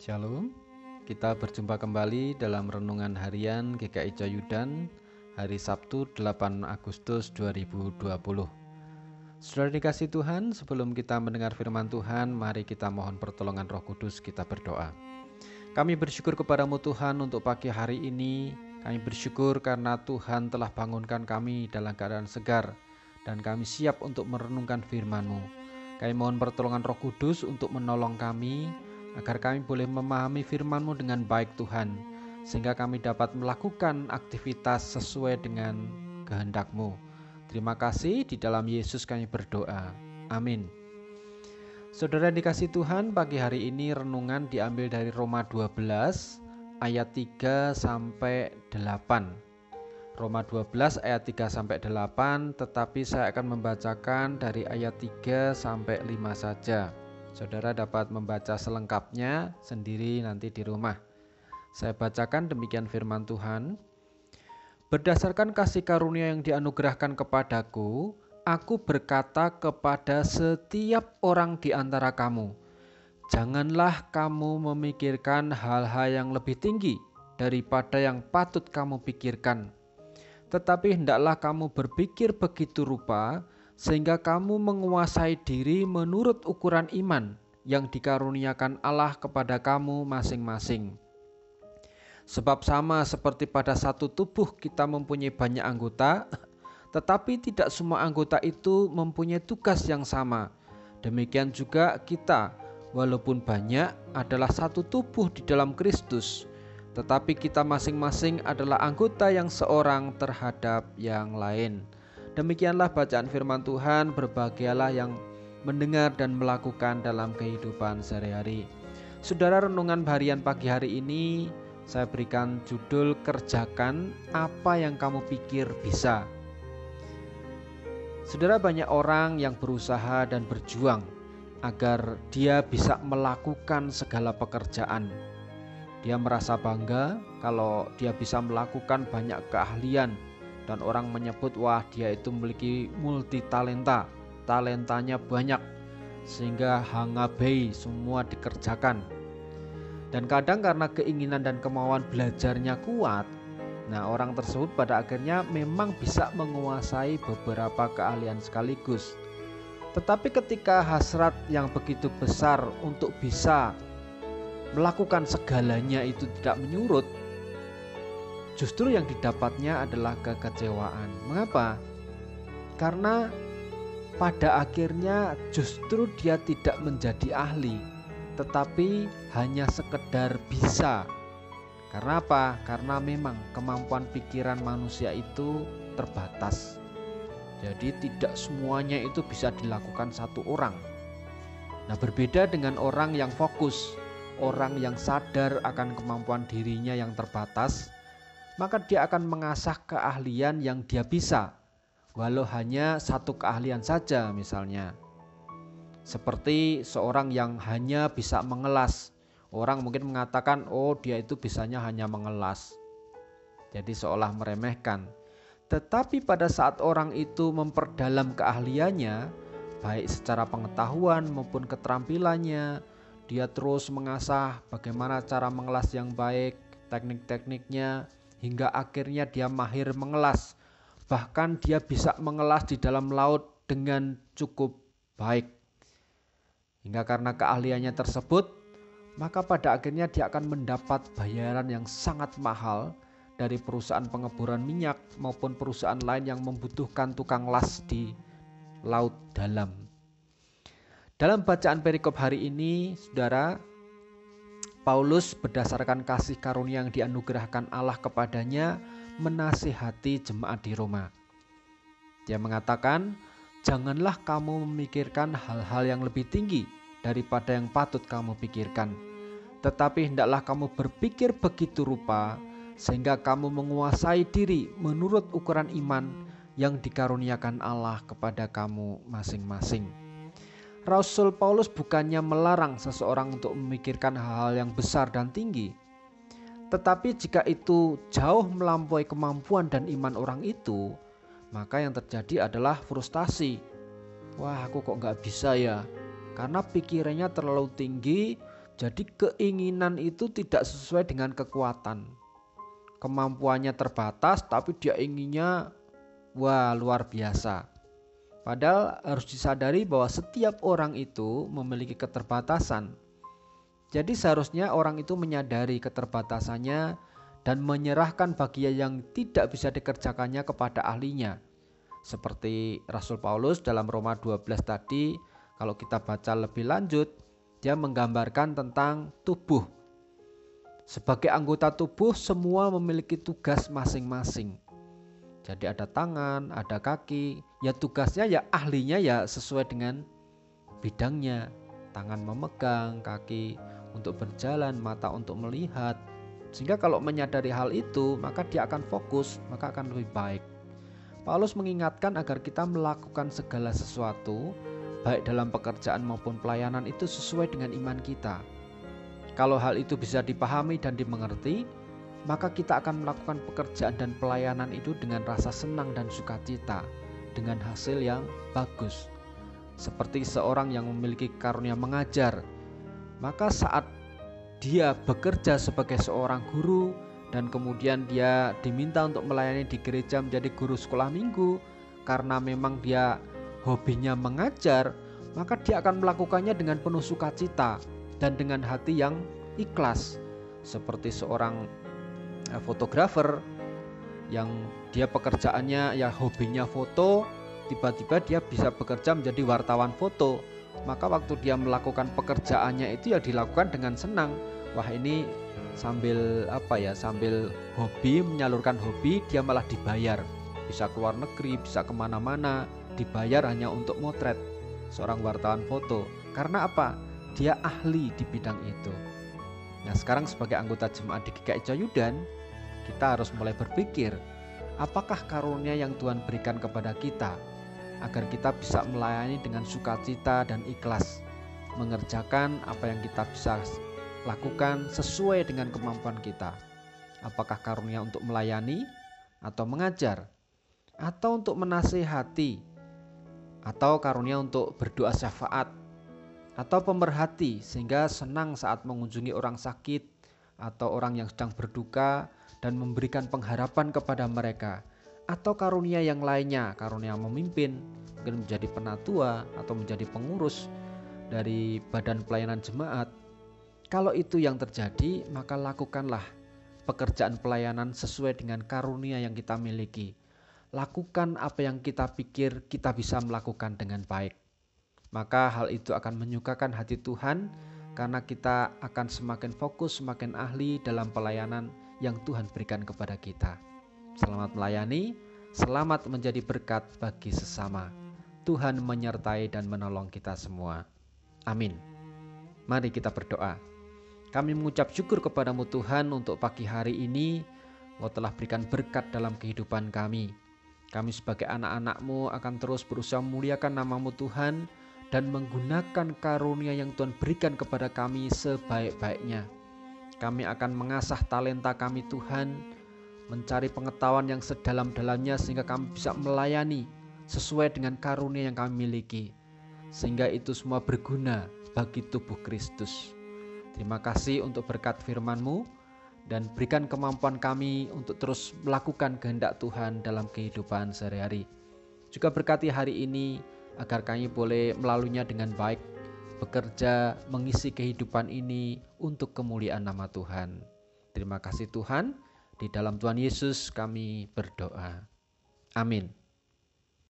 Shalom, kita berjumpa kembali dalam Renungan Harian GKI Coyudan hari Sabtu 8 Agustus 2020 Saudara dikasih Tuhan, sebelum kita mendengar firman Tuhan, mari kita mohon pertolongan roh kudus, kita berdoa. Kami bersyukur kepadamu Tuhan untuk pagi hari ini. Kami bersyukur karena Tuhan telah bangunkan kami dalam keadaan segar Dan kami siap untuk merenungkan firman-Mu. Kami mohon pertolongan roh kudus untuk menolong kami agar kami boleh memahami firman-Mu dengan baik Tuhan, sehingga kami dapat melakukan aktivitas sesuai dengan kehendak-Mu. Terima kasih di dalam Yesus kami berdoa. Amin. Saudara dikasih Tuhan, pagi hari ini renungan diambil dari Roma 12 ayat 3 sampai 8. Roma 12 ayat 3 sampai 8, tetapi saya akan membacakan dari ayat 3 sampai 5 saja. Saudara dapat membaca selengkapnya sendiri nanti di rumah. Saya bacakan demikian firman Tuhan. Berdasarkan kasih karunia yang dianugerahkan kepadaku, aku berkata kepada setiap orang di antara kamu, janganlah kamu memikirkan hal-hal yang lebih tinggi daripada yang patut kamu pikirkan. Tetapi hendaklah kamu berpikir begitu rupa sehingga kamu menguasai diri menurut ukuran iman yang dikaruniakan Allah kepada kamu masing-masing. Sebab sama seperti pada satu tubuh kita mempunyai banyak anggota, tetapi tidak semua anggota itu mempunyai tugas yang sama. Demikian juga kita, walaupun banyak, adalah satu tubuh di dalam Kristus, tetapi kita masing-masing adalah anggota yang seorang terhadap yang lain. Demikianlah bacaan firman Tuhan, berbahagialah yang mendengar dan melakukan dalam kehidupan sehari-hari. Saudara renungan harian pagi hari ini saya berikan judul kerjakan apa yang kamu pikir bisa. Saudara banyak orang yang berusaha dan berjuang agar dia bisa melakukan segala pekerjaan. Dia merasa bangga kalau dia bisa melakukan banyak keahlian dan orang menyebut wah dia itu memiliki multi talenta talentanya banyak sehingga hangabei semua dikerjakan. Dan kadang karena keinginan dan kemauan belajarnya kuat nah orang tersebut pada akhirnya memang bisa menguasai beberapa keahlian sekaligus. Tetapi ketika hasrat yang begitu besar untuk bisa melakukan segalanya itu tidak menyurut justru yang didapatnya adalah kekecewaan. Mengapa? Karena pada akhirnya justru dia tidak menjadi ahli, tetapi hanya sekedar bisa. Karena apa? Karena memang kemampuan pikiran manusia itu terbatas. Jadi tidak semuanya itu bisa dilakukan satu orang. Nah, berbeda dengan orang yang fokus, orang yang sadar akan kemampuan dirinya yang terbatas, maka dia akan mengasah keahlian yang dia bisa, walau hanya satu keahlian saja, misalnya seperti seorang yang hanya bisa mengelas. Orang mungkin mengatakan, "Oh, dia itu bisanya hanya mengelas." Jadi, seolah meremehkan. Tetapi pada saat orang itu memperdalam keahliannya, baik secara pengetahuan maupun keterampilannya, dia terus mengasah bagaimana cara mengelas yang baik, teknik-tekniknya, hingga akhirnya dia mahir mengelas. Bahkan dia bisa mengelas di dalam laut dengan cukup baik. Hingga karena keahliannya tersebut, maka pada akhirnya dia akan mendapat bayaran yang sangat mahal dari perusahaan pengeboran minyak maupun perusahaan lain yang membutuhkan tukang las di laut dalam. Dalam bacaan perikop hari ini, saudara, Paulus berdasarkan kasih karunia yang dianugerahkan Allah kepadanya menasihati jemaat di Roma. Dia mengatakan, "Janganlah kamu memikirkan hal-hal yang lebih tinggi daripada yang patut kamu pikirkan, tetapi hendaklah kamu berpikir begitu rupa sehingga kamu menguasai diri menurut ukuran iman yang dikaruniakan Allah kepada kamu masing-masing." Rasul Paulus bukannya melarang seseorang untuk memikirkan hal-hal yang besar dan tinggi, tetapi jika itu jauh melampaui kemampuan dan iman orang itu, maka yang terjadi adalah frustasi. Wah, aku kok nggak bisa ya? Karena pikirannya terlalu tinggi, Jadi keinginan itu tidak sesuai dengan kekuatan. Kemampuannya terbatas tapi dia inginnya wah luar biasa. Padahal harus disadari bahwa setiap orang itu memiliki keterbatasan. Jadi seharusnya orang itu menyadari keterbatasannya dan menyerahkan bagian yang tidak bisa dikerjakannya kepada ahlinya. Seperti Rasul Paulus dalam Roma 12 tadi, kalau kita baca lebih lanjut, dia menggambarkan tentang tubuh. Sebagai anggota tubuh, semua memiliki tugas masing-masing. Jadi ada tangan, ada kaki, ya tugasnya ya ahlinya ya sesuai dengan bidangnya. Tangan memegang, kaki untuk berjalan, mata untuk melihat. Sehingga kalau menyadari hal itu, maka dia akan fokus, maka akan lebih baik. Paulus mengingatkan agar kita melakukan segala sesuatu baik dalam pekerjaan maupun pelayanan itu sesuai dengan iman kita. Kalau hal itu bisa dipahami dan dimengerti, maka kita akan melakukan pekerjaan dan pelayanan itu dengan rasa senang dan sukacita, dengan hasil yang bagus. Seperti seorang yang memiliki karunia mengajar, maka saat dia bekerja sebagai seorang guru dan kemudian dia diminta untuk melayani di gereja menjadi guru sekolah minggu karena memang dia hobinya mengajar, maka dia akan melakukannya dengan penuh sukacita dan dengan hati yang ikhlas. Seperti seorang fotografer yang dia pekerjaannya ya hobinya foto, tiba-tiba dia bisa bekerja menjadi wartawan foto. Maka waktu dia melakukan pekerjaannya itu ya dilakukan dengan senang. Wah ini sambil apa ya sambil hobi menyalurkan hobi dia malah dibayar bisa keluar negeri bisa ke mana-mana dibayar hanya untuk motret seorang wartawan foto. Karena apa? Dia ahli di bidang itu. Nah sekarang sebagai anggota jemaat di GKI Coyudan, kita harus mulai berpikir, apakah karunia yang Tuhan berikan kepada kita agar kita bisa melayani dengan sukacita dan ikhlas, mengerjakan apa yang kita bisa lakukan sesuai dengan kemampuan kita. Apakah karunia untuk melayani atau mengajar atau untuk menasehati atau karunia untuk berdoa syafaat atau pemerhati sehingga senang saat mengunjungi orang sakit atau orang yang sedang berduka dan memberikan pengharapan kepada mereka atau karunia yang lainnya karunia memimpin mungkin menjadi penatua atau menjadi pengurus dari badan pelayanan jemaat kalau itu yang terjadi maka lakukanlah pekerjaan pelayanan sesuai dengan karunia yang kita miliki lakukan apa yang kita pikir kita bisa melakukan dengan baik. Maka hal itu akan menyukakan hati Tuhan karena kita akan semakin fokus, semakin ahli dalam pelayanan yang Tuhan berikan kepada kita. Selamat melayani, selamat menjadi berkat bagi sesama. Tuhan menyertai dan menolong kita semua. Amin. Mari kita berdoa. Kami mengucap syukur kepadamu Tuhan untuk pagi hari ini. Engkau telah berikan berkat dalam kehidupan kami. Kami sebagai anak-anakmu akan terus berusaha memuliakan namamu Tuhan dan menggunakan karunia yang Tuhan berikan kepada kami sebaik-baiknya. Kami akan mengasah talenta kami Tuhan, mencari pengetahuan yang sedalam-dalamnya sehingga kami bisa melayani sesuai dengan karunia yang kami miliki. Sehingga itu semua berguna bagi tubuh Kristus. Terima kasih untuk berkat firman-Mu dan berikan kemampuan kami untuk terus melakukan kehendak Tuhan dalam kehidupan sehari-hari. Juga berkati hari ini agar kami boleh melaluinya dengan baik, bekerja mengisi kehidupan ini untuk kemuliaan nama Tuhan. Terima kasih Tuhan, di dalam Tuhan Yesus kami berdoa. Amin.